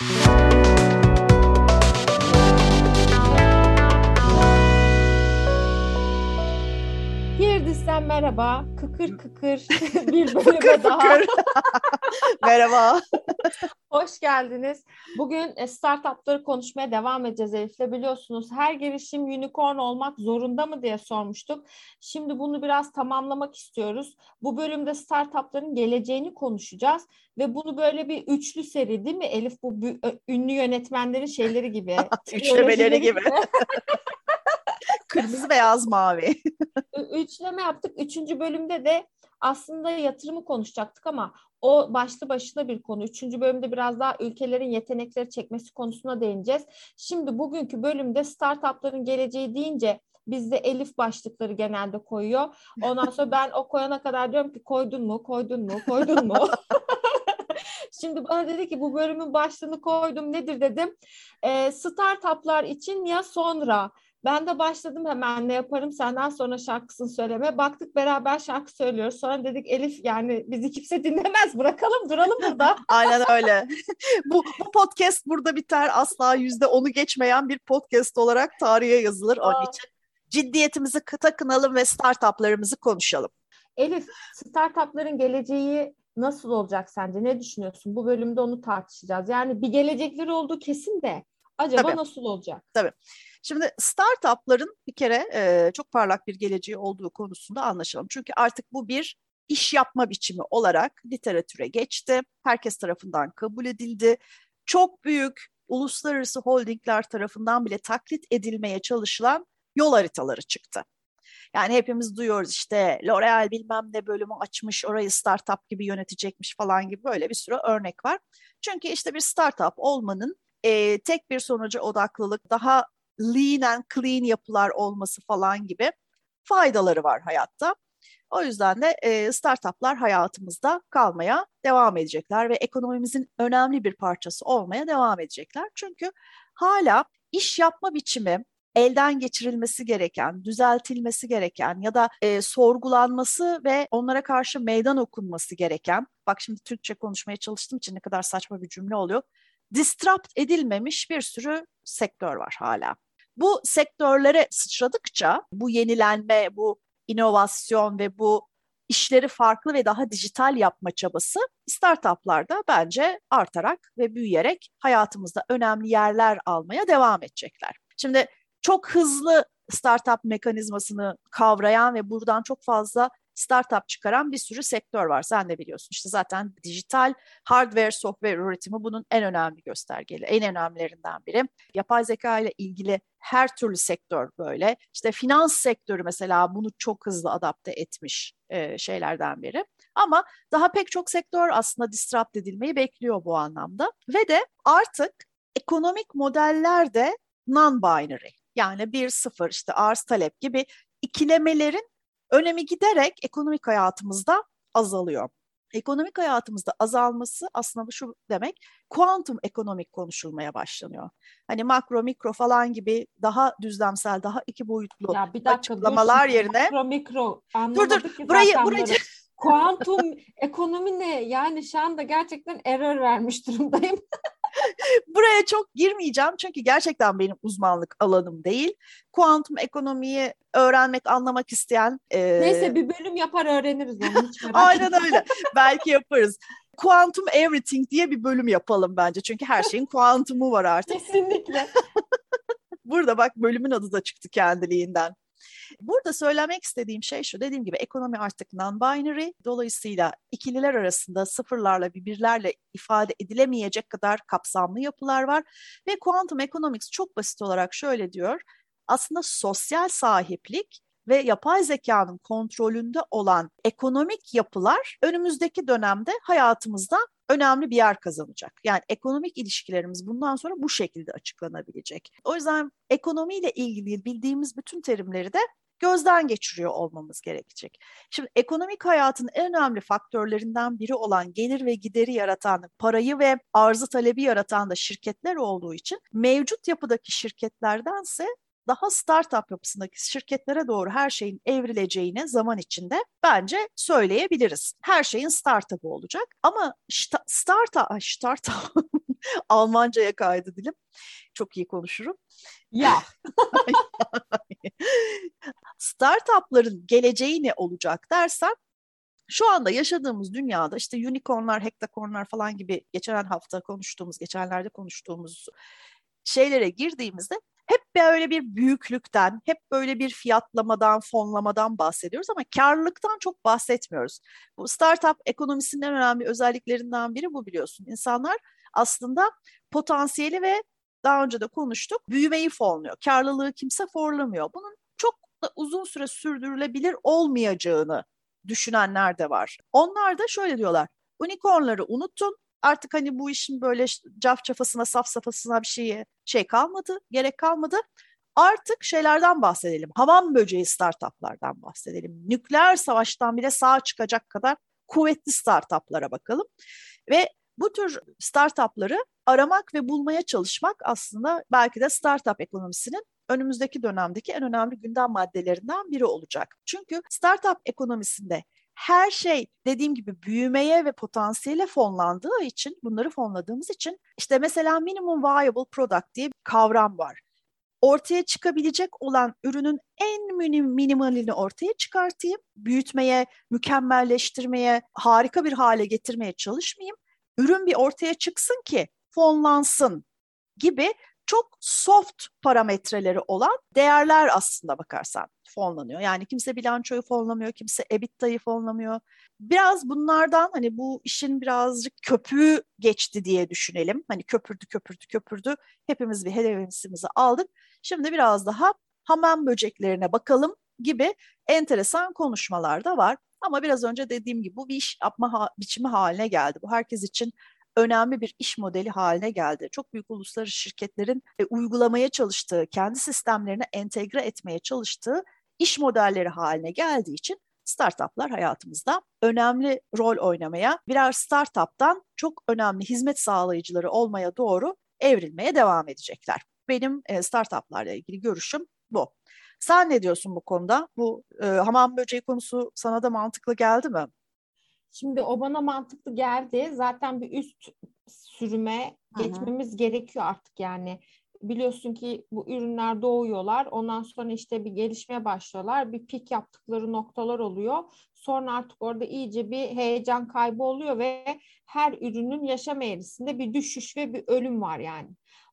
Thank you. Girdis'ten merhaba. Kıkır kıkır bir bölüme daha. Merhaba. Hoş geldiniz. Bugün e, startupları konuşmaya devam edeceğiz Elif'le. Biliyorsunuz her girişim unicorn olmak zorunda mı diye sormuştuk. Şimdi bunu biraz tamamlamak istiyoruz. Bu bölümde startupların geleceğini konuşacağız. Ve bunu böyle bir üçlü seri değil mi Elif? Bu ünlü yönetmenlerin şeyleri gibi. Üçlemeleri gibi. Kırmızı, beyaz, mavi. Üçleme yaptık. Üçüncü bölümde de aslında yatırımı konuşacaktık ama o başlı başına bir konu. Üçüncü bölümde biraz daha ülkelerin yetenekleri çekmesi konusuna değineceğiz. Şimdi bugünkü bölümde startupların geleceği deyince bizde Elif başlıkları genelde koyuyor. Ondan sonra ben o koyana kadar diyorum ki koydun mu, koydun mu, koydun mu? Şimdi bana dedi ki bu bölümün başlığını koydum nedir dedim. E, startuplar için ya sonra ben de başladım hemen ne yaparım senden sonra şarkısını söyleme. Baktık beraber şarkı söylüyoruz. Sonra dedik Elif yani bizi kimse dinlemez bırakalım duralım burada. Aynen öyle. bu, bu podcast burada biter. Asla yüzde onu geçmeyen bir podcast olarak tarihe yazılır. Aa. Onun için ciddiyetimizi takınalım ve startuplarımızı konuşalım. Elif startupların geleceği nasıl olacak sence? Ne düşünüyorsun? Bu bölümde onu tartışacağız. Yani bir gelecekleri olduğu kesin de acaba Tabii. nasıl olacak? Tabii. Şimdi startupların bir kere e, çok parlak bir geleceği olduğu konusunda anlaşalım. Çünkü artık bu bir iş yapma biçimi olarak literatüre geçti. Herkes tarafından kabul edildi. Çok büyük uluslararası holdingler tarafından bile taklit edilmeye çalışılan yol haritaları çıktı. Yani hepimiz duyuyoruz işte L'Oreal bilmem ne bölümü açmış, orayı startup gibi yönetecekmiş falan gibi böyle bir sürü örnek var. Çünkü işte bir startup olmanın e, tek bir sonuca odaklılık, daha lean and clean yapılar olması falan gibi faydaları var hayatta. O yüzden de e, startuplar hayatımızda kalmaya devam edecekler ve ekonomimizin önemli bir parçası olmaya devam edecekler. Çünkü hala iş yapma biçimi elden geçirilmesi gereken, düzeltilmesi gereken ya da e, sorgulanması ve onlara karşı meydan okunması gereken, bak şimdi Türkçe konuşmaya çalıştığım için ne kadar saçma bir cümle oluyor, disrupt edilmemiş bir sürü sektör var hala. Bu sektörlere sıçradıkça bu yenilenme, bu inovasyon ve bu işleri farklı ve daha dijital yapma çabası startuplarda bence artarak ve büyüyerek hayatımızda önemli yerler almaya devam edecekler. Şimdi çok hızlı startup mekanizmasını kavrayan ve buradan çok fazla startup çıkaran bir sürü sektör var. Sen de biliyorsun işte zaten dijital hardware, software üretimi bunun en önemli göstergeli, en önemlilerinden biri. Yapay zeka ile ilgili her türlü sektör böyle. İşte finans sektörü mesela bunu çok hızlı adapte etmiş e, şeylerden biri. Ama daha pek çok sektör aslında disrupt edilmeyi bekliyor bu anlamda. Ve de artık ekonomik modeller de non-binary. Yani bir sıfır işte arz talep gibi ikilemelerin önemi giderek ekonomik hayatımızda azalıyor. Ekonomik hayatımızda azalması aslında şu demek, kuantum ekonomik konuşulmaya başlanıyor. Hani makro, mikro falan gibi daha düzlemsel, daha iki boyutlu ya bir dakika, açıklamalar dur, yerine... Makro, mikro dur dur, burayı, burayı... Kuantum ekonomi ne? Yani şu anda gerçekten error vermiş durumdayım. Buraya çok girmeyeceğim çünkü gerçekten benim uzmanlık alanım değil. Kuantum ekonomiyi öğrenmek, anlamak isteyen... E... Neyse bir bölüm yapar öğreniriz. Hiç Aynen öyle. Belki yaparız. Quantum Everything diye bir bölüm yapalım bence. Çünkü her şeyin kuantumu var artık. Kesinlikle. Burada bak bölümün adı da çıktı kendiliğinden. Burada söylemek istediğim şey şu, dediğim gibi ekonomi artık non-binary, dolayısıyla ikililer arasında sıfırlarla bir birlerle ifade edilemeyecek kadar kapsamlı yapılar var. Ve quantum economics çok basit olarak şöyle diyor, aslında sosyal sahiplik ve yapay zekanın kontrolünde olan ekonomik yapılar önümüzdeki dönemde hayatımızda önemli bir yer kazanacak. Yani ekonomik ilişkilerimiz bundan sonra bu şekilde açıklanabilecek. O yüzden ekonomiyle ilgili bildiğimiz bütün terimleri de gözden geçiriyor olmamız gerekecek. Şimdi ekonomik hayatın en önemli faktörlerinden biri olan gelir ve gideri yaratan, parayı ve arzı talebi yaratan da şirketler olduğu için mevcut yapıdaki şirketlerdense daha startup yapısındaki şirketlere doğru her şeyin evrileceğini zaman içinde bence söyleyebiliriz. Her şeyin startup'ı olacak ama startup, startup Almanca'ya kaydı dilim. Çok iyi konuşurum. Ya. Startupların geleceği ne olacak dersen şu anda yaşadığımız dünyada işte unicornlar, hektakornlar falan gibi geçen hafta konuştuğumuz, geçenlerde konuştuğumuz şeylere girdiğimizde hep böyle bir büyüklükten, hep böyle bir fiyatlamadan, fonlamadan bahsediyoruz ama karlılıktan çok bahsetmiyoruz. Bu startup ekonomisinin en önemli özelliklerinden biri bu biliyorsun. İnsanlar aslında potansiyeli ve daha önce de konuştuk, büyümeyi fonluyor. Karlılığı kimse forlamıyor. Bunun çok da uzun süre sürdürülebilir olmayacağını düşünenler de var. Onlar da şöyle diyorlar. Unicornları unutun. Artık hani bu işin böyle cafcafasına, safsafasına bir şeye şey kalmadı, gerek kalmadı. Artık şeylerden bahsedelim. Hamam böceği startuplardan bahsedelim. Nükleer savaştan bile sağ çıkacak kadar kuvvetli startuplara bakalım. Ve bu tür startupları aramak ve bulmaya çalışmak aslında belki de startup ekonomisinin önümüzdeki dönemdeki en önemli gündem maddelerinden biri olacak. Çünkü startup ekonomisinde her şey dediğim gibi büyümeye ve potansiyele fonlandığı için, bunları fonladığımız için işte mesela minimum viable product diye bir kavram var. Ortaya çıkabilecek olan ürünün en minim, minimalini ortaya çıkartayım, büyütmeye, mükemmelleştirmeye, harika bir hale getirmeye çalışmayayım. Ürün bir ortaya çıksın ki fonlansın gibi çok soft parametreleri olan değerler aslında bakarsan fonlanıyor. Yani kimse bilançoyu fonlamıyor, kimse EBITDA'yı fonlamıyor. Biraz bunlardan hani bu işin birazcık köpüğü geçti diye düşünelim. Hani köpürdü, köpürdü, köpürdü. Hepimiz bir hedefimizi aldık. Şimdi biraz daha hamam böceklerine bakalım gibi enteresan konuşmalar da var. Ama biraz önce dediğim gibi bu bir iş yapma ha biçimi haline geldi. Bu herkes için önemli bir iş modeli haline geldi. Çok büyük uluslararası şirketlerin e, uygulamaya çalıştığı, kendi sistemlerine entegre etmeye çalıştığı iş modelleri haline geldiği için startuplar hayatımızda önemli rol oynamaya, birer startuptan çok önemli hizmet sağlayıcıları olmaya doğru evrilmeye devam edecekler. Benim e, startuplarla ilgili görüşüm bu. Sen ne diyorsun bu konuda? Bu e, hamam böceği konusu sana da mantıklı geldi mi? Şimdi o bana mantıklı geldi. Zaten bir üst sürüme geçmemiz Hı-hı. gerekiyor artık yani. Biliyorsun ki bu ürünler doğuyorlar. Ondan sonra işte bir gelişmeye başlıyorlar. Bir pik yaptıkları noktalar oluyor. Sonra artık orada iyice bir heyecan kaybı oluyor ve her ürünün yaşam eğrisinde bir düşüş ve bir ölüm var yani.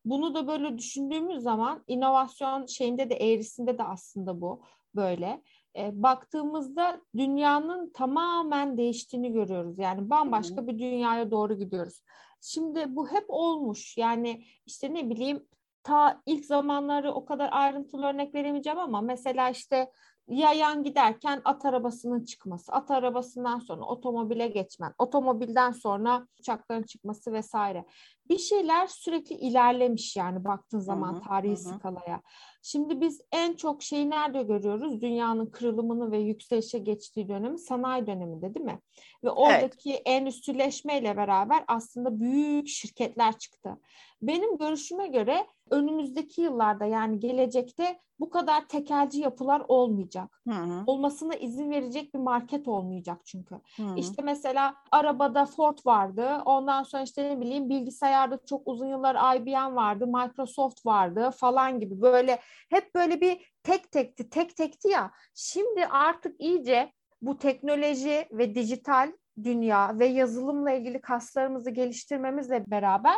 Bunu da böyle düşündüğümüz zaman inovasyon şeyinde de eğrisinde de aslında bu böyle e, baktığımızda dünyanın tamamen değiştiğini görüyoruz. Yani bambaşka bir dünyaya doğru gidiyoruz. Şimdi bu hep olmuş. Yani işte ne bileyim ta ilk zamanları o kadar ayrıntılı örnek veremeyeceğim ama mesela işte yayan giderken at arabasının çıkması, at arabasından sonra otomobile geçmen, otomobilden sonra uçakların çıkması vesaire. Bir şeyler sürekli ilerlemiş yani baktığın zaman hı hı, tarihi hı. skalaya. Şimdi biz en çok şeyi nerede görüyoruz? Dünyanın kırılımını ve yükselişe geçtiği dönemi sanayi döneminde değil mi? Ve oradaki evet. endüstrileşmeyle beraber aslında büyük şirketler çıktı. Benim görüşüme göre önümüzdeki yıllarda yani gelecekte bu kadar tekelci yapılar olmayacak. Hı hı. Olmasına izin verecek bir market olmayacak çünkü. Hı hı. İşte mesela arabada Ford vardı. Ondan sonra işte ne bileyim bilgisayarda çok uzun yıllar IBM vardı, Microsoft vardı falan gibi böyle hep böyle bir tek tekti, tek tekti ya. Şimdi artık iyice bu teknoloji ve dijital dünya ve yazılımla ilgili kaslarımızı geliştirmemizle beraber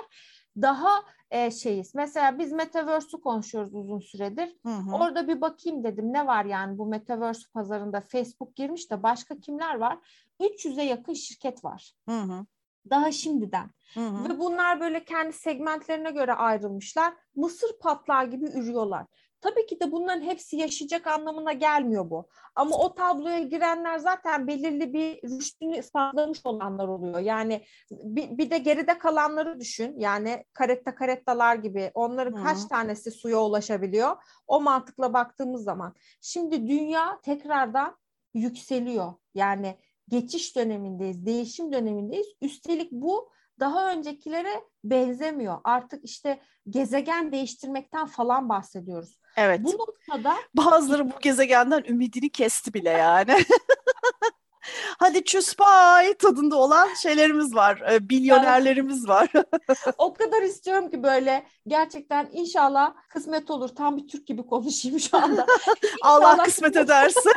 daha e, şeyiz. Mesela biz Metaverse'ü konuşuyoruz uzun süredir. Hı hı. Orada bir bakayım dedim ne var yani bu Metaverse pazarında Facebook girmiş de başka kimler var? 300'e yakın şirket var. Hı hı. Daha şimdiden. Hı hı. Ve bunlar böyle kendi segmentlerine göre ayrılmışlar. Mısır patlağı gibi ürüyorlar. Tabii ki de bunların hepsi yaşayacak anlamına gelmiyor bu. Ama o tabloya girenler zaten belirli bir rüştünü ispatlamış olanlar oluyor. Yani bir, bir de geride kalanları düşün. Yani karetta karettalar gibi onların Hı. kaç tanesi suya ulaşabiliyor? O mantıkla baktığımız zaman. Şimdi dünya tekrardan yükseliyor. Yani geçiş dönemindeyiz, değişim dönemindeyiz. Üstelik bu daha öncekilere benzemiyor. Artık işte gezegen değiştirmekten falan bahsediyoruz. Evet. Bu noktada bazıları bu gezegenden ümidini kesti bile yani. Hadi çüspay tadında olan şeylerimiz var. E, bilyonerlerimiz var. o kadar istiyorum ki böyle gerçekten inşallah kısmet olur. Tam bir Türk gibi konuşayım şu anda. Allah kısmet ederse.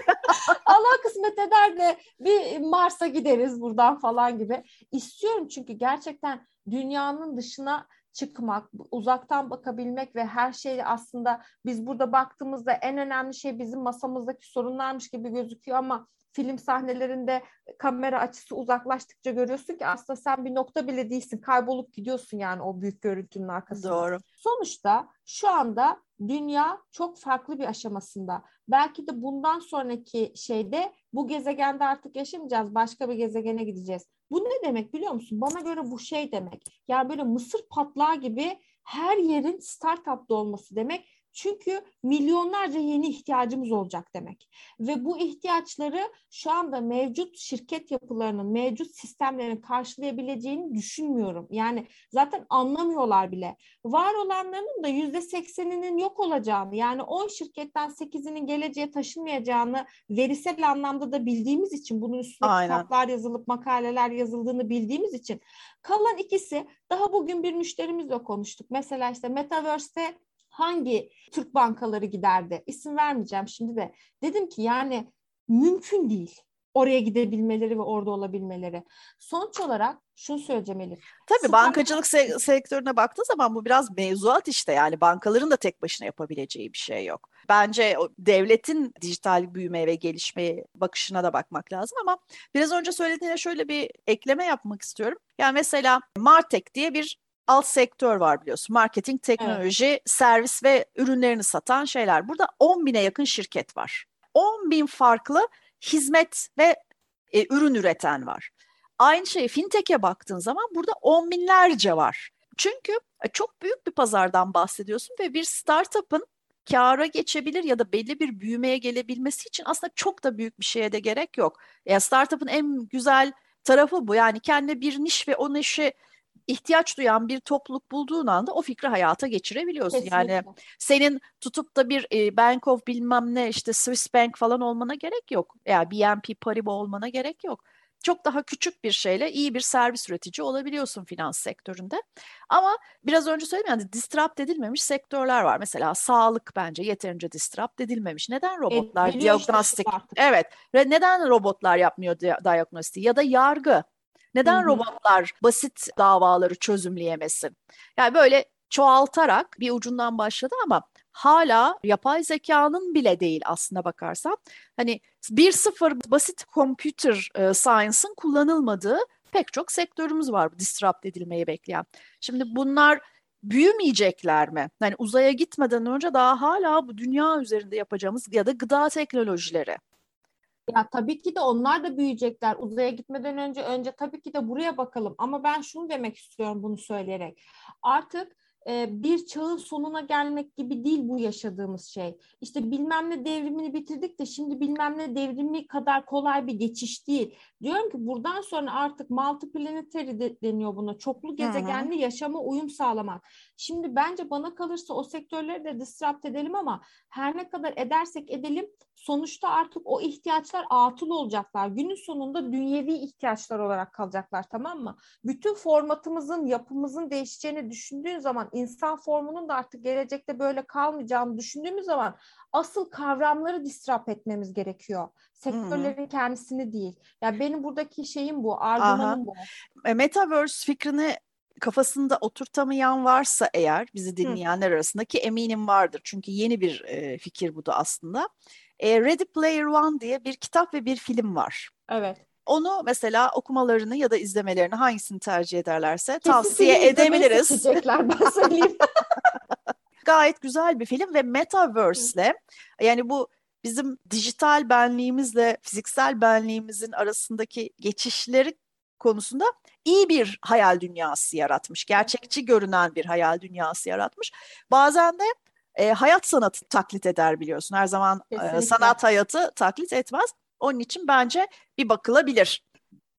Allah kısmet eder de bir Mars'a gideriz buradan falan gibi. İstiyorum çünkü gerçekten dünyanın dışına çıkmak, uzaktan bakabilmek ve her şeyi aslında biz burada baktığımızda en önemli şey bizim masamızdaki sorunlarmış gibi gözüküyor ama film sahnelerinde kamera açısı uzaklaştıkça görüyorsun ki aslında sen bir nokta bile değilsin. Kaybolup gidiyorsun yani o büyük görüntünün arkasında. Doğru. Sonuçta şu anda dünya çok farklı bir aşamasında. Belki de bundan sonraki şeyde bu gezegende artık yaşamayacağız. Başka bir gezegene gideceğiz. Bu ne demek biliyor musun? Bana göre bu şey demek. Yani böyle mısır patlağı gibi her yerin startup'ta olması demek. Çünkü milyonlarca yeni ihtiyacımız olacak demek. Ve bu ihtiyaçları şu anda mevcut şirket yapılarının, mevcut sistemlerin karşılayabileceğini düşünmüyorum. Yani zaten anlamıyorlar bile. Var olanların da yüzde sekseninin yok olacağını, yani 10 şirketten 8'inin geleceğe taşınmayacağını verisel anlamda da bildiğimiz için, bunun üstüne Aynen. kitaplar yazılıp makaleler yazıldığını bildiğimiz için kalan ikisi daha bugün bir müşterimizle konuştuk. Mesela işte Metaverse'te hangi Türk bankaları giderdi? İsim vermeyeceğim şimdi de. Dedim ki yani mümkün değil oraya gidebilmeleri ve orada olabilmeleri. Sonuç olarak şunu söyleyeceğim Elif. Tabii Sıfır... bankacılık se- sektörüne baktığı zaman bu biraz mevzuat işte yani bankaların da tek başına yapabileceği bir şey yok. Bence devletin dijital büyüme ve gelişmeye bakışına da bakmak lazım ama biraz önce söylediğine şöyle bir ekleme yapmak istiyorum. Yani mesela Martek diye bir alt sektör var biliyorsun. Marketing, teknoloji, evet. servis ve ürünlerini satan şeyler. Burada 10 bine yakın şirket var. 10 bin farklı hizmet ve e, ürün üreten var. Aynı şey fintech'e baktığın zaman burada on binlerce var. Çünkü e, çok büyük bir pazardan bahsediyorsun ve bir startup'ın kâra geçebilir ya da belli bir büyümeye gelebilmesi için aslında çok da büyük bir şeye de gerek yok. Yani startup'ın en güzel tarafı bu. Yani kendine bir niş ve o nişi ihtiyaç duyan bir topluluk bulduğun anda o fikri hayata geçirebiliyorsun. Kesinlikle. Yani senin tutup da bir e, Bank of bilmem ne işte Swiss Bank falan olmana gerek yok. Yani BNP Paribas olmana gerek yok. Çok daha küçük bir şeyle iyi bir servis üretici olabiliyorsun finans sektöründe. Ama biraz önce söyledim yani disrupt edilmemiş sektörler var. Mesela sağlık bence yeterince disrupt edilmemiş. Neden robotlar e, diagnostik? Evet. Ve neden robotlar yapmıyor diagnostik ya da yargı? Neden Hı-hı. robotlar basit davaları çözümleyemesin? Yani böyle çoğaltarak bir ucundan başladı ama hala yapay zekanın bile değil aslında bakarsan. Hani bir sıfır basit computer e, science'ın kullanılmadığı pek çok sektörümüz var disrupt edilmeyi bekleyen. Şimdi bunlar büyümeyecekler mi? Yani uzaya gitmeden önce daha hala bu dünya üzerinde yapacağımız ya da gıda teknolojileri ya tabii ki de onlar da büyüyecekler. Uzaya gitmeden önce önce tabii ki de buraya bakalım. Ama ben şunu demek istiyorum bunu söyleyerek. Artık bir çağın sonuna gelmek gibi değil bu yaşadığımız şey. İşte bilmem ne devrimini bitirdik de şimdi bilmem ne devrimi kadar kolay bir geçiş değil. Diyorum ki buradan sonra artık multiplanetary de, deniyor buna. Çoklu gezegenli Hı-hı. yaşama uyum sağlamak. Şimdi bence bana kalırsa o sektörleri de disrupt edelim ama her ne kadar edersek edelim sonuçta artık o ihtiyaçlar atıl olacaklar. Günün sonunda dünyevi ihtiyaçlar olarak kalacaklar tamam mı? Bütün formatımızın, yapımızın değişeceğini düşündüğün zaman insan formunun da artık gelecekte böyle kalmayacağını düşündüğümüz zaman asıl kavramları disrupt etmemiz gerekiyor. Sektörlerin hmm. kendisini değil. Ya yani benim buradaki şeyim bu, argümanım bu. E, Metaverse fikrini kafasında oturtamayan varsa eğer bizi dinleyenler Hı. arasında ki eminim vardır çünkü yeni bir e, fikir bu da aslında. E, Ready Player One diye bir kitap ve bir film var. Evet. Onu mesela okumalarını ya da izlemelerini hangisini tercih ederlerse Kesin tavsiye edebiliriz. ben söyleyeyim. Gayet güzel bir film ve Metaverse'le yani bu bizim dijital benliğimizle fiziksel benliğimizin arasındaki geçişleri konusunda iyi bir hayal dünyası yaratmış. Gerçekçi görünen bir hayal dünyası yaratmış. Bazen de e, hayat sanatı taklit eder biliyorsun. Her zaman e, sanat hayatı taklit etmez. Onun için bence bir bakılabilir.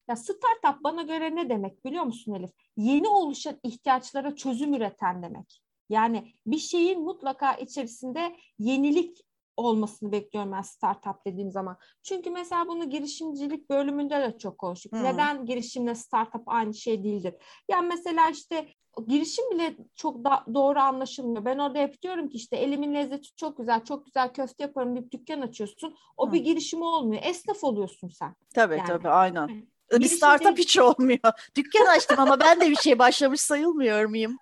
Ya startup bana göre ne demek biliyor musun Elif? Yeni oluşan ihtiyaçlara çözüm üreten demek. Yani bir şeyin mutlaka içerisinde yenilik olmasını bekliyorum ben startup dediğim zaman. Çünkü mesela bunu girişimcilik bölümünde de çok konuştuk. Hmm. Neden girişimle startup aynı şey değildir? Yani mesela işte girişim bile çok da doğru anlaşılmıyor. Ben orada hep diyorum ki işte elimin lezzeti çok güzel, çok güzel köfte yaparım bir dükkan açıyorsun. O Hı. bir girişim olmuyor. Esnaf oluyorsun sen. Tabii yani. tabii aynen. Bir startup hiç olmuyor. Dükkan açtım ama ben de bir şey başlamış sayılmıyor muyum?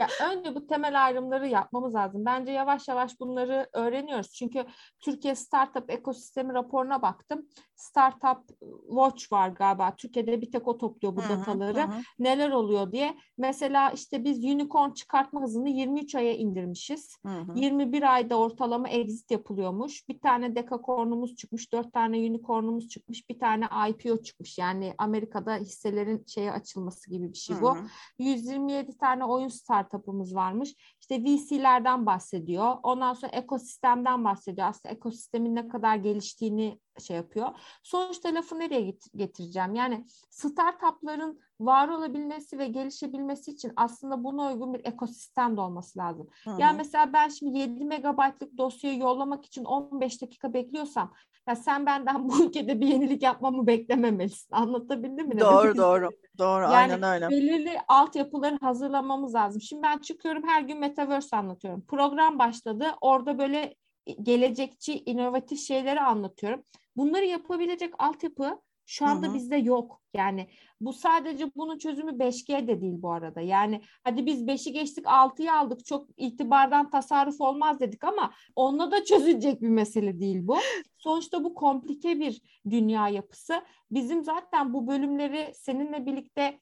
Ya önce bu temel ayrımları yapmamız lazım. Bence yavaş yavaş bunları öğreniyoruz. Çünkü Türkiye Startup Ekosistemi raporuna baktım. Startup Watch var galiba. Türkiye'de bir tek o topluyor bu dataları. Hı hı. Neler oluyor diye. Mesela işte biz unicorn çıkartma hızını 23 aya indirmişiz. Hı hı. 21 ayda ortalama exit yapılıyormuş. Bir tane dekakornumuz çıkmış. 4 tane unicornumuz çıkmış. Bir tane IPO çıkmış. Yani Amerika'da hisselerin şeye açılması gibi bir şey bu. Hı hı. 127 tane oyun startup'ımız varmış. İşte VC'lerden bahsediyor. Ondan sonra ekosistemden bahsediyor. Aslında ekosistemin ne kadar geliştiğini şey yapıyor. Sonuçta lafı nereye getireceğim? Yani startupların var olabilmesi ve gelişebilmesi için aslında buna uygun bir ekosistem de olması lazım. Hı. Yani mesela ben şimdi 7 megabaytlık dosyayı yollamak için 15 dakika bekliyorsam ya sen benden bu ülkede bir yenilik yapmamı beklememelisin. Anlatabildim mi? Doğru doğru. Doğru yani aynen öyle. belirli altyapıları hazırlamamız lazım. Şimdi ben çıkıyorum her gün Metaverse anlatıyorum. Program başladı. Orada böyle gelecekçi, inovatif şeyleri anlatıyorum. Bunları yapabilecek altyapı şu anda Hı-hı. bizde yok. Yani bu sadece bunun çözümü 5G de değil bu arada. Yani hadi biz 5'i geçtik 6'yı aldık çok itibardan tasarruf olmaz dedik ama onunla da çözülecek bir mesele değil bu. Sonuçta bu komplike bir dünya yapısı. Bizim zaten bu bölümleri seninle birlikte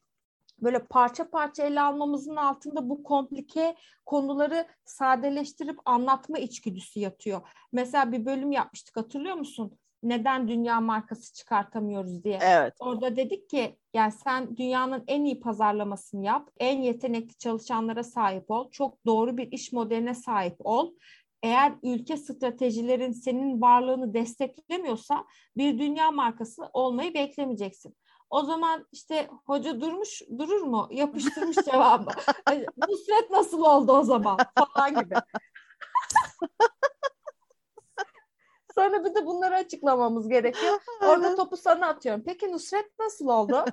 böyle parça parça ele almamızın altında bu komplike konuları sadeleştirip anlatma içgüdüsü yatıyor. Mesela bir bölüm yapmıştık hatırlıyor musun? Neden dünya markası çıkartamıyoruz diye. Evet. Orada dedik ki yani sen dünyanın en iyi pazarlamasını yap, en yetenekli çalışanlara sahip ol, çok doğru bir iş modeline sahip ol eğer ülke stratejilerin senin varlığını desteklemiyorsa bir dünya markası olmayı beklemeyeceksin. O zaman işte hoca durmuş durur mu? Yapıştırmış cevabı. Nusret nasıl oldu o zaman falan gibi. Sonra bir de bunları açıklamamız gerekiyor. Orada topu sana atıyorum. Peki Nusret nasıl oldu?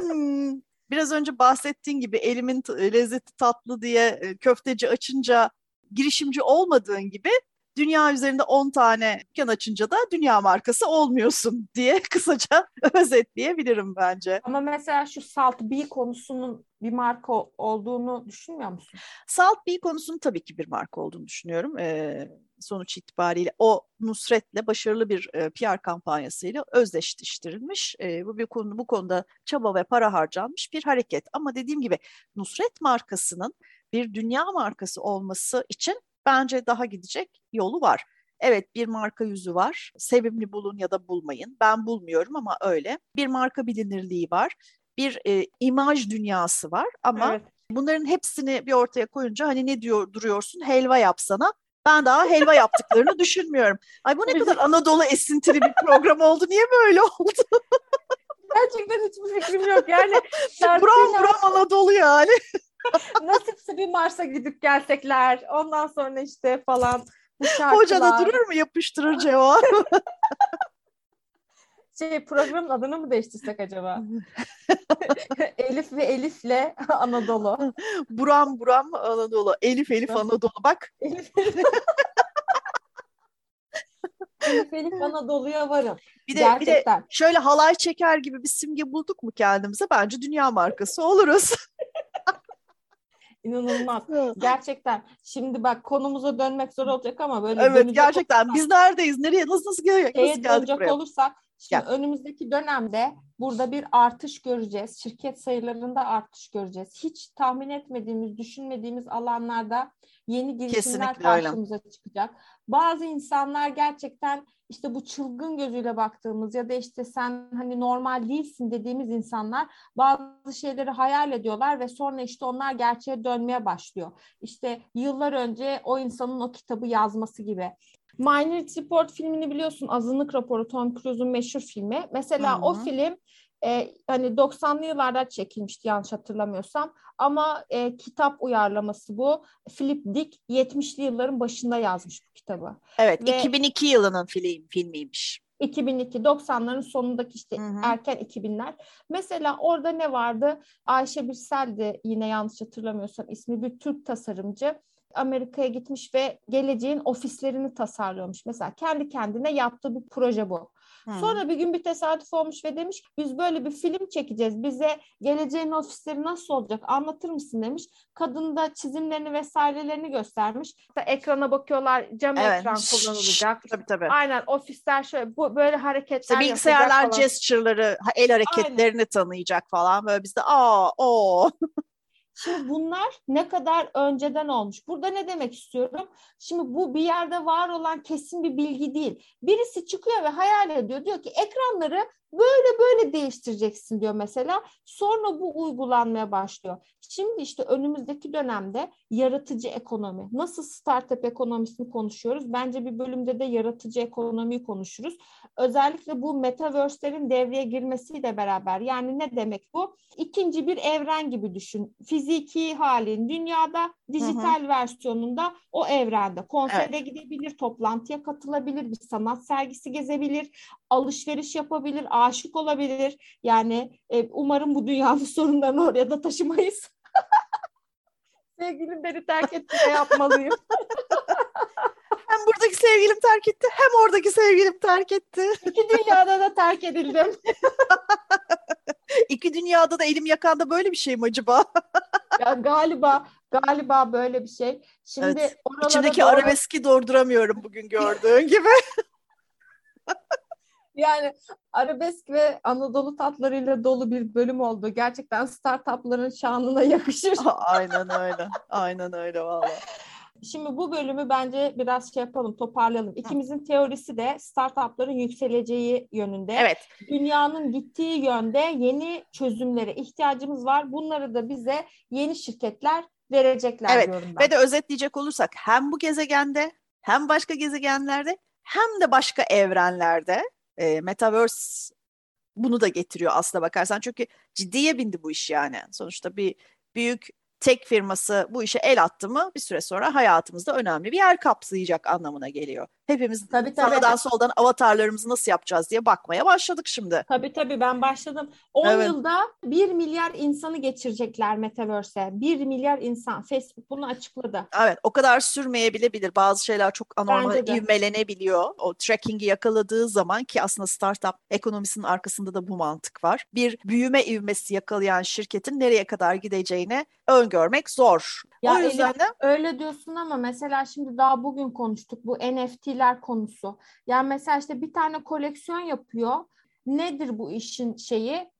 Hmm, biraz önce bahsettiğin gibi elimin lezzeti tatlı diye e, köfteci açınca girişimci olmadığın gibi dünya üzerinde 10 tane dükkan açınca da dünya markası olmuyorsun diye kısaca özetleyebilirim bence. Ama mesela şu Salt B konusunun bir marka olduğunu düşünmüyor musun? Salt B konusunun tabii ki bir marka olduğunu düşünüyorum. Ee, sonuç itibariyle o Nusret'le başarılı bir e, PR kampanyasıyla özdeşleştirilmiş. E, bu bir konu bu konuda çaba ve para harcanmış bir hareket. Ama dediğim gibi Nusret markasının bir dünya markası olması için bence daha gidecek yolu var. Evet bir marka yüzü var. Sevimli bulun ya da bulmayın. Ben bulmuyorum ama öyle. Bir marka bilinirliği var. Bir e, imaj dünyası var ama evet. bunların hepsini bir ortaya koyunca hani ne diyor duruyorsun helva yapsana. Ben daha helva yaptıklarını düşünmüyorum. Ay bu ne kadar Anadolu esintili bir program oldu. Niye böyle oldu? Gerçekten hiçbir fikrim yok. Yani buram buram Anadolu yani. Nasipse bir Mars'a gidip gelsekler. Ondan sonra işte falan bu şarkılar. Hoca da durur mu yapıştırır cevap? şey programın adını mı değiştirsek acaba? Elif ve Elif'le Anadolu. Buram Buram Anadolu. Elif Elif Anadolu. Bak. Elif Elif Elif Anadolu'ya varım. Bir de, Gerçekten. bir de şöyle halay çeker gibi bir simge bulduk mu kendimize? Bence dünya markası oluruz. İnanılmaz. gerçekten. Şimdi bak konumuza dönmek zor olacak ama böyle Evet gerçekten. Olursak, Biz neredeyiz? Nereye nasıl nasıl, nasıl geldik buraya? olursak şimdi ya. önümüzdeki dönemde burada bir artış göreceğiz. Şirket sayılarında artış göreceğiz. Hiç tahmin etmediğimiz, düşünmediğimiz alanlarda yeni girişimler Kesinlikle karşımıza öyle. çıkacak. Bazı insanlar gerçekten işte bu çılgın gözüyle baktığımız ya da işte sen hani normal değilsin dediğimiz insanlar bazı şeyleri hayal ediyorlar ve sonra işte onlar gerçeğe dönmeye başlıyor. İşte yıllar önce o insanın o kitabı yazması gibi. Minority Report filmini biliyorsun Azınlık Raporu Tom Cruise'un meşhur filmi. Mesela Hı-hı. o film e, hani 90'lı yıllarda çekilmişti yanlış hatırlamıyorsam ama e, kitap uyarlaması bu. Philip Dick 70'li yılların başında yazmış bu kitabı. Evet, Ve 2002 yılının film filmiymiş. 2002 90'ların sonundaki işte hı hı. erken 2000'ler. Mesela orada ne vardı? Ayşe Birsel'di yine yanlış hatırlamıyorsam ismi bir Türk tasarımcı. Amerika'ya gitmiş ve geleceğin ofislerini tasarlıyormuş. Mesela kendi kendine yaptığı bir proje bu. Hmm. Sonra bir gün bir tesadüf olmuş ve demiş biz böyle bir film çekeceğiz. Bize geleceğin ofisleri nasıl olacak anlatır mısın demiş. Kadın da çizimlerini vesairelerini göstermiş. İşte ekrana bakıyorlar cam evet. ekran kullanılacak. Tabii tabii. Aynen ofisler şöyle bu böyle hareketler işte bilgisayarlar gesture'ları, el hareketlerini Aynen. tanıyacak falan böyle bizde aa o Şimdi bunlar ne kadar önceden olmuş. Burada ne demek istiyorum? Şimdi bu bir yerde var olan kesin bir bilgi değil. Birisi çıkıyor ve hayal ediyor. Diyor ki ekranları böyle böyle değiştireceksin diyor mesela. Sonra bu uygulanmaya başlıyor. Şimdi işte önümüzdeki dönemde yaratıcı ekonomi. Nasıl startup ekonomisini konuşuyoruz? Bence bir bölümde de yaratıcı ekonomiyi konuşuruz. Özellikle bu metaverse'lerin devreye girmesiyle beraber. Yani ne demek bu? İkinci bir evren gibi düşün. Fiziki halin dünyada, dijital hı hı. versiyonunda o evrende. Konsere evet. gidebilir, toplantıya katılabilir, bir sanat sergisi gezebilir, alışveriş yapabilir, aşık olabilir. Yani e, umarım bu dünyanın sorunlarını oraya da taşımayız. Sevgilim beni terk etti ne yapmalıyım? hem buradaki sevgilim terk etti hem oradaki sevgilim terk etti. İki dünyada da terk edildim. İki dünyada da elim yakanda böyle bir şey mi acaba? ya galiba galiba böyle bir şey. Şimdi evet. İçindeki doğru... arabeski durduramıyorum bugün gördüğün gibi. Yani arabesk ve Anadolu tatlarıyla dolu bir bölüm oldu. Gerçekten startupların şanına yakışır. Aynen öyle. Aynen öyle valla. Şimdi bu bölümü bence biraz şey yapalım, toparlayalım. İkimizin Hı. teorisi de startupların yükseleceği yönünde. Evet. Dünyanın gittiği yönde yeni çözümlere ihtiyacımız var. Bunları da bize yeni şirketler verecekler evet. diyorum ben. Ve de özetleyecek olursak hem bu gezegende hem başka gezegenlerde hem de başka evrenlerde e, Metaverse bunu da getiriyor aslına bakarsan. Çünkü ciddiye bindi bu iş yani. Sonuçta bir büyük tek firması bu işe el attı mı bir süre sonra hayatımızda önemli bir yer kapsayacak anlamına geliyor. Hepimiz tabii, tabii. sağdan soldan avatarlarımızı nasıl yapacağız diye bakmaya başladık şimdi. Tabii tabii ben başladım. 10 evet. yılda 1 milyar insanı geçirecekler Metaverse'e. 1 milyar insan. Facebook bunu açıkladı. Evet o kadar sürmeyebilebilir. Bazı şeyler çok anormal ivmelenebiliyor. O tracking'i yakaladığı zaman ki aslında startup ekonomisinin arkasında da bu mantık var. Bir büyüme ivmesi yakalayan şirketin nereye kadar gideceğini öngörmek zor. Ya o yüzden Elif, de öyle diyorsun ama mesela şimdi daha bugün konuştuk bu NFT'ler konusu. Yani mesela işte bir tane koleksiyon yapıyor. Nedir bu işin şeyi?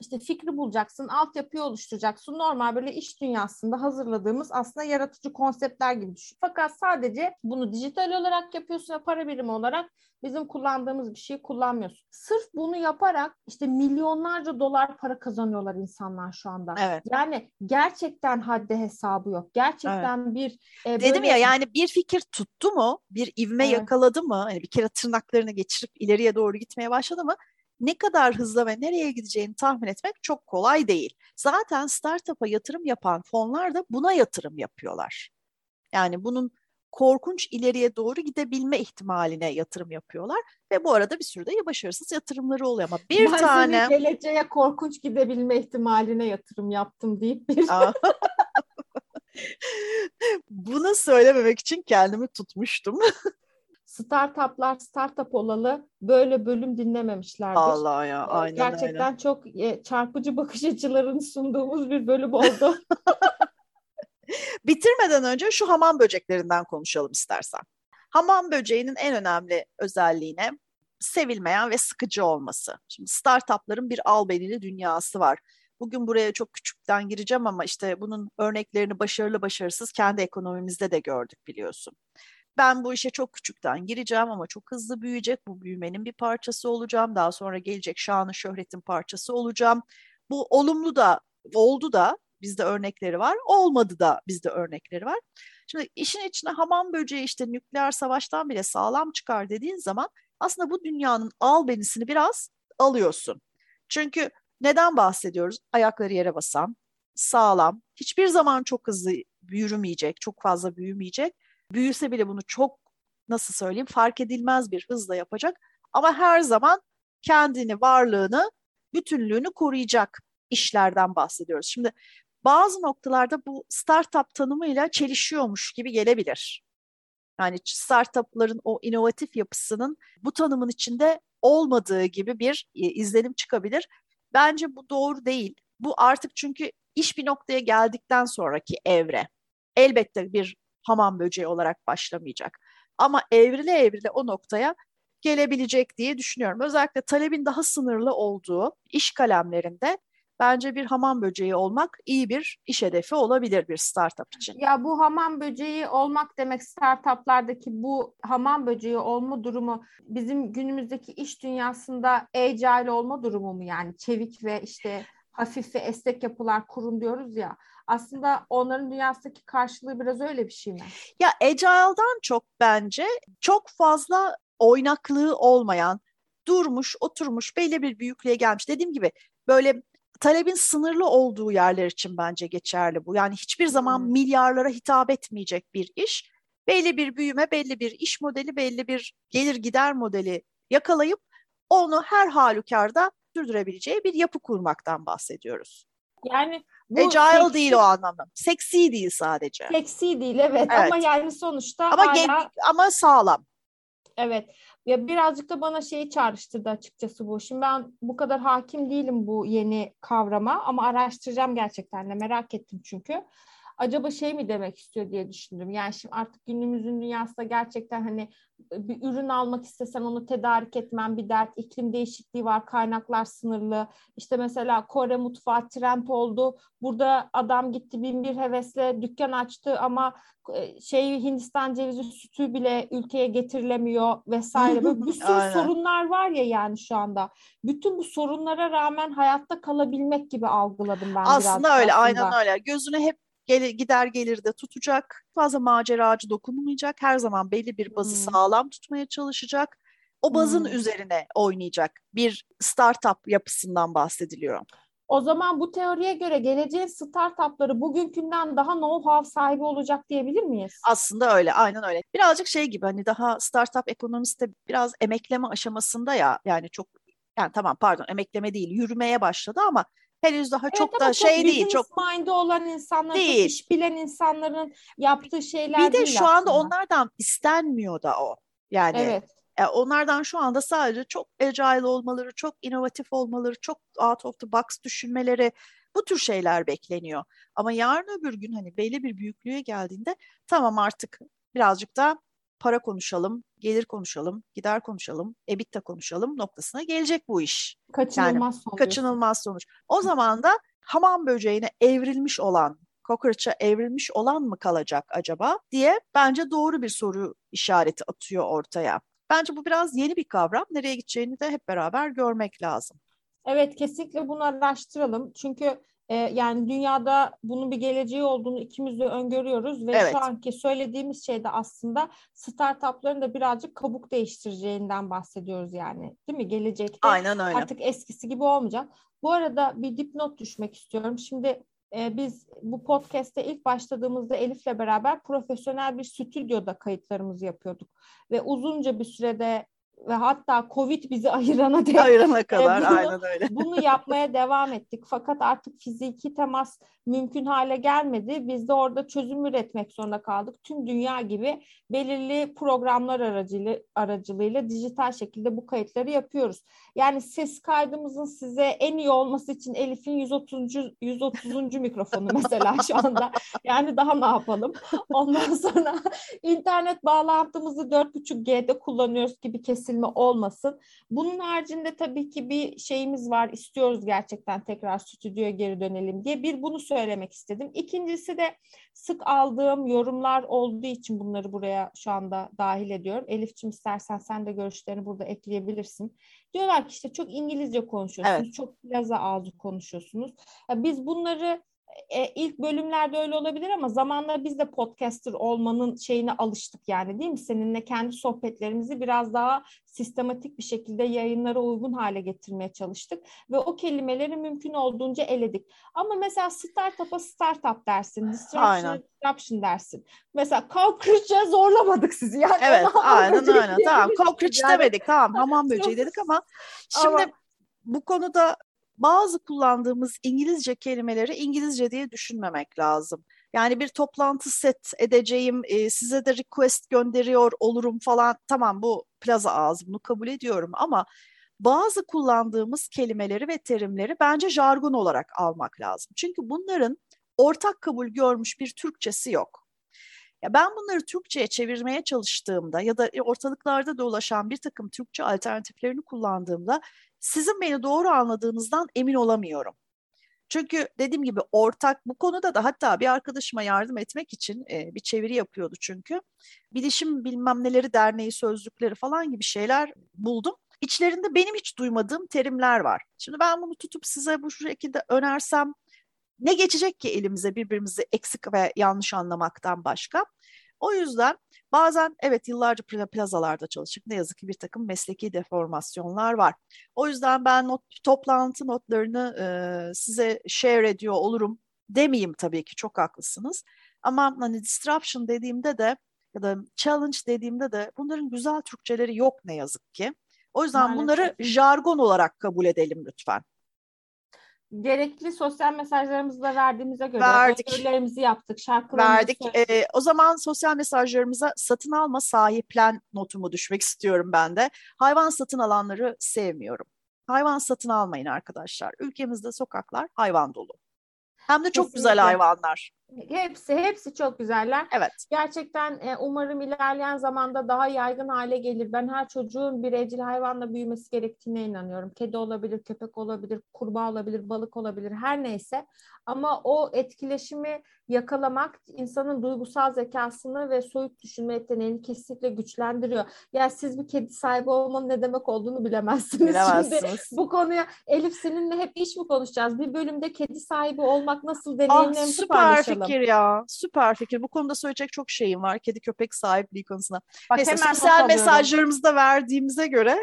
İşte fikri bulacaksın, altyapıyı oluşturacaksın. Normal böyle iş dünyasında hazırladığımız aslında yaratıcı konseptler gibi düşün. Fakat sadece bunu dijital olarak yapıyorsun ve para birimi olarak bizim kullandığımız bir şeyi kullanmıyorsun. Sırf bunu yaparak işte milyonlarca dolar para kazanıyorlar insanlar şu anda. Evet. Yani gerçekten haddi hesabı yok. Gerçekten evet. bir e, Dedim ya yani bir fikir tuttu mu? Bir ivme evet. yakaladı mı? Hani bir kere tırnaklarını geçirip ileriye doğru gitmeye başladı mı? Ne kadar hızlı ve nereye gideceğini tahmin etmek çok kolay değil. Zaten startup'a yatırım yapan fonlar da buna yatırım yapıyorlar. Yani bunun korkunç ileriye doğru gidebilme ihtimaline yatırım yapıyorlar ve bu arada bir sürü de başarısız yatırımları oluyor ama bir ben tane geleceğe korkunç gidebilme ihtimaline yatırım yaptım deyip bir Bunu söylememek için kendimi tutmuştum. Startuplar startup olalı böyle bölüm dinlememişlerdir. Allah ya ee, aynen Gerçekten öyle. çok e, çarpıcı bakış açılarını sunduğumuz bir bölüm oldu. Bitirmeden önce şu hamam böceklerinden konuşalım istersen. Hamam böceğinin en önemli özelliğine sevilmeyen ve sıkıcı olması. Şimdi startupların bir albenili dünyası var. Bugün buraya çok küçükten gireceğim ama işte bunun örneklerini başarılı başarısız kendi ekonomimizde de gördük biliyorsun ben bu işe çok küçükten gireceğim ama çok hızlı büyüyecek. Bu büyümenin bir parçası olacağım. Daha sonra gelecek şanı şöhretin parçası olacağım. Bu olumlu da oldu da bizde örnekleri var. Olmadı da bizde örnekleri var. Şimdi işin içine hamam böceği işte nükleer savaştan bile sağlam çıkar dediğin zaman aslında bu dünyanın albenisini biraz alıyorsun. Çünkü neden bahsediyoruz? Ayakları yere basan, sağlam, hiçbir zaman çok hızlı yürümeyecek, çok fazla büyümeyecek. Büyüse bile bunu çok nasıl söyleyeyim fark edilmez bir hızla yapacak ama her zaman kendini, varlığını, bütünlüğünü koruyacak işlerden bahsediyoruz. Şimdi bazı noktalarda bu startup tanımıyla çelişiyormuş gibi gelebilir. Yani startupların o inovatif yapısının bu tanımın içinde olmadığı gibi bir e, izlenim çıkabilir. Bence bu doğru değil. Bu artık çünkü iş bir noktaya geldikten sonraki evre. Elbette bir hamam böceği olarak başlamayacak. Ama evrile evrile o noktaya gelebilecek diye düşünüyorum. Özellikle talebin daha sınırlı olduğu iş kalemlerinde bence bir hamam böceği olmak iyi bir iş hedefi olabilir bir startup için. Ya bu hamam böceği olmak demek startuplardaki bu hamam böceği olma durumu bizim günümüzdeki iş dünyasında agile olma durumu mu yani çevik ve işte hafif ve esnek yapılar kurun diyoruz ya. Aslında onların dünyasındaki karşılığı biraz öyle bir şey mi? Ya agile'dan çok bence çok fazla oynaklığı olmayan, durmuş, oturmuş, belli bir büyüklüğe gelmiş. Dediğim gibi böyle talebin sınırlı olduğu yerler için bence geçerli bu. Yani hiçbir zaman hmm. milyarlara hitap etmeyecek bir iş. Belli bir büyüme, belli bir iş modeli, belli bir gelir gider modeli yakalayıp onu her halükarda sürdürebileceği bir yapı kurmaktan bahsediyoruz. Yani bu Agile seksi, değil o anlamda. Seksi değil sadece. Seksi değil evet, evet. ama yani sonuçta ama hala... ama sağlam. Evet. Ya birazcık da bana şeyi çağrıştırdı açıkçası bu. Şimdi ben bu kadar hakim değilim bu yeni kavrama ama araştıracağım gerçekten de merak ettim çünkü acaba şey mi demek istiyor diye düşündüm. Yani şimdi artık günümüzün dünyasında gerçekten hani bir ürün almak istesem onu tedarik etmem bir dert. İklim değişikliği var, kaynaklar sınırlı. İşte mesela Kore mutfağı trend oldu. Burada adam gitti bin bir hevesle dükkan açtı ama e, şey Hindistan cevizi sütü bile ülkeye getirilemiyor vesaire. Böyle bir sürü sorunlar var ya yani şu anda. Bütün bu sorunlara rağmen hayatta kalabilmek gibi algıladım ben aslında biraz. Öyle, aslında öyle aynen öyle. Gözüne hep Gel, gider gelir de tutacak. Fazla maceracı dokunmayacak. Her zaman belli bir bazı hmm. sağlam tutmaya çalışacak. O bazın hmm. üzerine oynayacak bir startup yapısından bahsediliyor. O zaman bu teoriye göre geleceğin startupları bugünkünden daha know-how sahibi olacak diyebilir miyiz? Aslında öyle, aynen öyle. Birazcık şey gibi hani daha startup ekonomisi de biraz emekleme aşamasında ya yani çok yani tamam pardon emekleme değil yürümeye başladı ama henüz daha evet, çok da şey değil. Çok mind'i olan insanlar, değil. çok iş bilen insanların yaptığı şeyler Bir de şu anda onlardan istenmiyor da o. Yani evet. Yani e, onlardan şu anda sadece çok agile olmaları, çok inovatif olmaları, çok out of the box düşünmeleri bu tür şeyler bekleniyor. Ama yarın öbür gün hani belli bir büyüklüğe geldiğinde tamam artık birazcık da para konuşalım, gelir konuşalım, gider konuşalım, EBITDA konuşalım noktasına gelecek bu iş. Kaçınılmaz yani, sonuç. Kaçınılmaz sonuç. O zaman da hamam böceğine evrilmiş olan, kokoreçe evrilmiş olan mı kalacak acaba diye bence doğru bir soru işareti atıyor ortaya. Bence bu biraz yeni bir kavram. Nereye gideceğini de hep beraber görmek lazım. Evet kesinlikle bunu araştıralım. Çünkü e, yani dünyada bunun bir geleceği olduğunu ikimiz de öngörüyoruz ve evet. şu anki söylediğimiz şey de aslında startupların da birazcık kabuk değiştireceğinden bahsediyoruz yani. Değil mi? Gelecekte Aynen öyle. artık eskisi gibi olmayacak. Bu arada bir dipnot düşmek istiyorum. Şimdi e, biz bu podcast'te ilk başladığımızda Elif'le beraber profesyonel bir stüdyoda kayıtlarımızı yapıyorduk. Ve uzunca bir sürede ve hatta Covid bizi ayırana dek ayırana kadar bunu, aynen öyle. bunu yapmaya devam ettik. Fakat artık fiziki temas mümkün hale gelmedi. Biz de orada çözüm üretmek zorunda kaldık. Tüm dünya gibi belirli programlar aracılığıyla, aracılığıyla dijital şekilde bu kayıtları yapıyoruz. Yani ses kaydımızın size en iyi olması için Elif'in 130. 130. mikrofonu mesela şu anda. Yani daha ne yapalım? Ondan sonra internet bağlantımızı 4.5G'de kullanıyoruz gibi kesilme olmasın. Bunun haricinde tabii ki bir şeyimiz var. İstiyoruz gerçekten tekrar stüdyoya geri dönelim diye. Bir bunu söylemek istedim. İkincisi de sık aldığım yorumlar olduğu için bunları buraya şu anda dahil ediyorum. Elif'ciğim istersen sen de görüşlerini burada ekleyebilirsin. Diyorlar ki işte çok İngilizce konuşuyorsunuz, evet. çok plaza ağzı konuşuyorsunuz. Ya biz bunları e, ilk bölümlerde öyle olabilir ama zamanla biz de podcaster olmanın şeyine alıştık yani değil mi? Seninle kendi sohbetlerimizi biraz daha sistematik bir şekilde yayınlara uygun hale getirmeye çalıştık ve o kelimeleri mümkün olduğunca eledik. Ama mesela startup'a startup dersin, disruption, disruption dersin. Mesela cockroach'a zorlamadık sizi. Yani evet, aynen öyle. Tamam, cockroach yani. demedik. Tamam, hamam böceği dedik ama şimdi ama... bu konuda bazı kullandığımız İngilizce kelimeleri İngilizce diye düşünmemek lazım. Yani bir toplantı set edeceğim, e, size de request gönderiyor olurum falan. Tamam bu plaza ağzı bunu kabul ediyorum ama bazı kullandığımız kelimeleri ve terimleri bence jargon olarak almak lazım. Çünkü bunların ortak kabul görmüş bir Türkçesi yok. Ya ben bunları Türkçe'ye çevirmeye çalıştığımda ya da ortalıklarda dolaşan bir takım Türkçe alternatiflerini kullandığımda sizin beni doğru anladığınızdan emin olamıyorum. Çünkü dediğim gibi ortak bu konuda da hatta bir arkadaşıma yardım etmek için e, bir çeviri yapıyordu çünkü. Bilişim bilmem neleri derneği sözlükleri falan gibi şeyler buldum. İçlerinde benim hiç duymadığım terimler var. Şimdi ben bunu tutup size bu şekilde önersem ne geçecek ki elimize birbirimizi eksik ve yanlış anlamaktan başka? O yüzden bazen evet yıllarca plazalarda çalıştık. Ne yazık ki bir takım mesleki deformasyonlar var. O yüzden ben not, toplantı notlarını e, size share ediyor olurum demeyeyim tabii ki çok haklısınız. Ama hani disruption dediğimde de ya da challenge dediğimde de bunların güzel Türkçeleri yok ne yazık ki. O yüzden Maalesef. bunları jargon olarak kabul edelim lütfen gerekli sosyal mesajlarımızı da verdiğimize göre Verdik. yaptık, şarkılarımızı Verdik. Ee, o zaman sosyal mesajlarımıza satın alma sahiplen notumu düşmek istiyorum ben de. Hayvan satın alanları sevmiyorum. Hayvan satın almayın arkadaşlar. Ülkemizde sokaklar hayvan dolu. Hem de çok Kesinlikle. güzel hayvanlar. Hepsi hepsi çok güzeller. Evet. Gerçekten e, umarım ilerleyen zamanda daha yaygın hale gelir. Ben her çocuğun bir evcil hayvanla büyümesi gerektiğine inanıyorum. Kedi olabilir, köpek olabilir, kurbağa olabilir, balık olabilir her neyse. Ama o etkileşimi yakalamak insanın duygusal zekasını ve soyut düşünme yeteneğini kesinlikle güçlendiriyor. Yani siz bir kedi sahibi olmanın ne demek olduğunu bilemezsiniz. Bilemezsiniz. Şimdi bu konuya Elif seninle hep iş mi konuşacağız? Bir bölümde kedi sahibi olmak nasıl deneyimlerimizi ah, paylaşalım. Fikir ya. Süper fikir. Bu konuda söyleyecek çok şeyim var. Kedi köpek sahipliği konusunda. Bak, Neyse sosyal mesajlarımızı da verdiğimize göre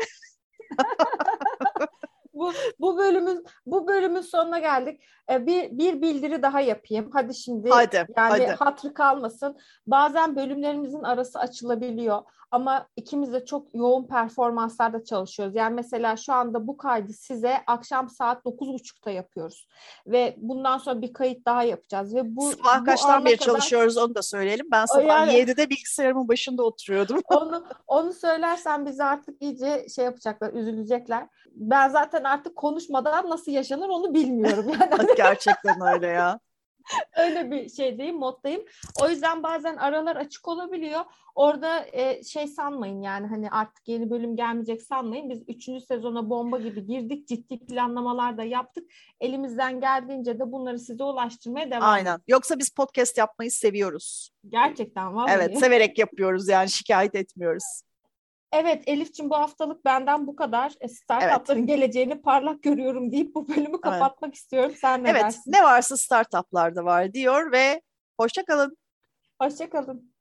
bu bu bölümün bu bölümün sonuna geldik. Ee, bir bir bildiri daha yapayım. Hadi şimdi hadi, yani hadi. hatırı kalmasın. Bazen bölümlerimizin arası açılabiliyor ama ikimiz de çok yoğun performanslarda çalışıyoruz. Yani mesela şu anda bu kaydı size akşam saat 9.30'da yapıyoruz. Ve bundan sonra bir kayıt daha yapacağız ve bu sabah bu kaçtan beri kadar... çalışıyoruz onu da söyleyelim. Ben sabah yani... 7'de bilgisayarımın başında oturuyordum. onu onu söylersen bizi artık iyice şey yapacaklar, üzülecekler. Ben zaten artık konuşmadan nasıl yaşanır onu bilmiyorum. Yani Gerçekten öyle ya. Öyle bir şeydeyim, moddayım. O yüzden bazen aralar açık olabiliyor. Orada e, şey sanmayın yani hani artık yeni bölüm gelmeyecek sanmayın. Biz üçüncü sezona bomba gibi girdik. Ciddi planlamalar da yaptık. Elimizden geldiğince de bunları size ulaştırmaya devam Aynen. Yoksa biz podcast yapmayı seviyoruz. Gerçekten vallahi. Evet severek yapıyoruz yani şikayet etmiyoruz. Evet Elif'ciğim bu haftalık benden bu kadar. E, startupların evet. geleceğini parlak görüyorum deyip bu bölümü kapatmak evet. istiyorum. Sen ne evet, dersin? ne varsa startuplarda var diyor ve hoşçakalın. Hoşçakalın.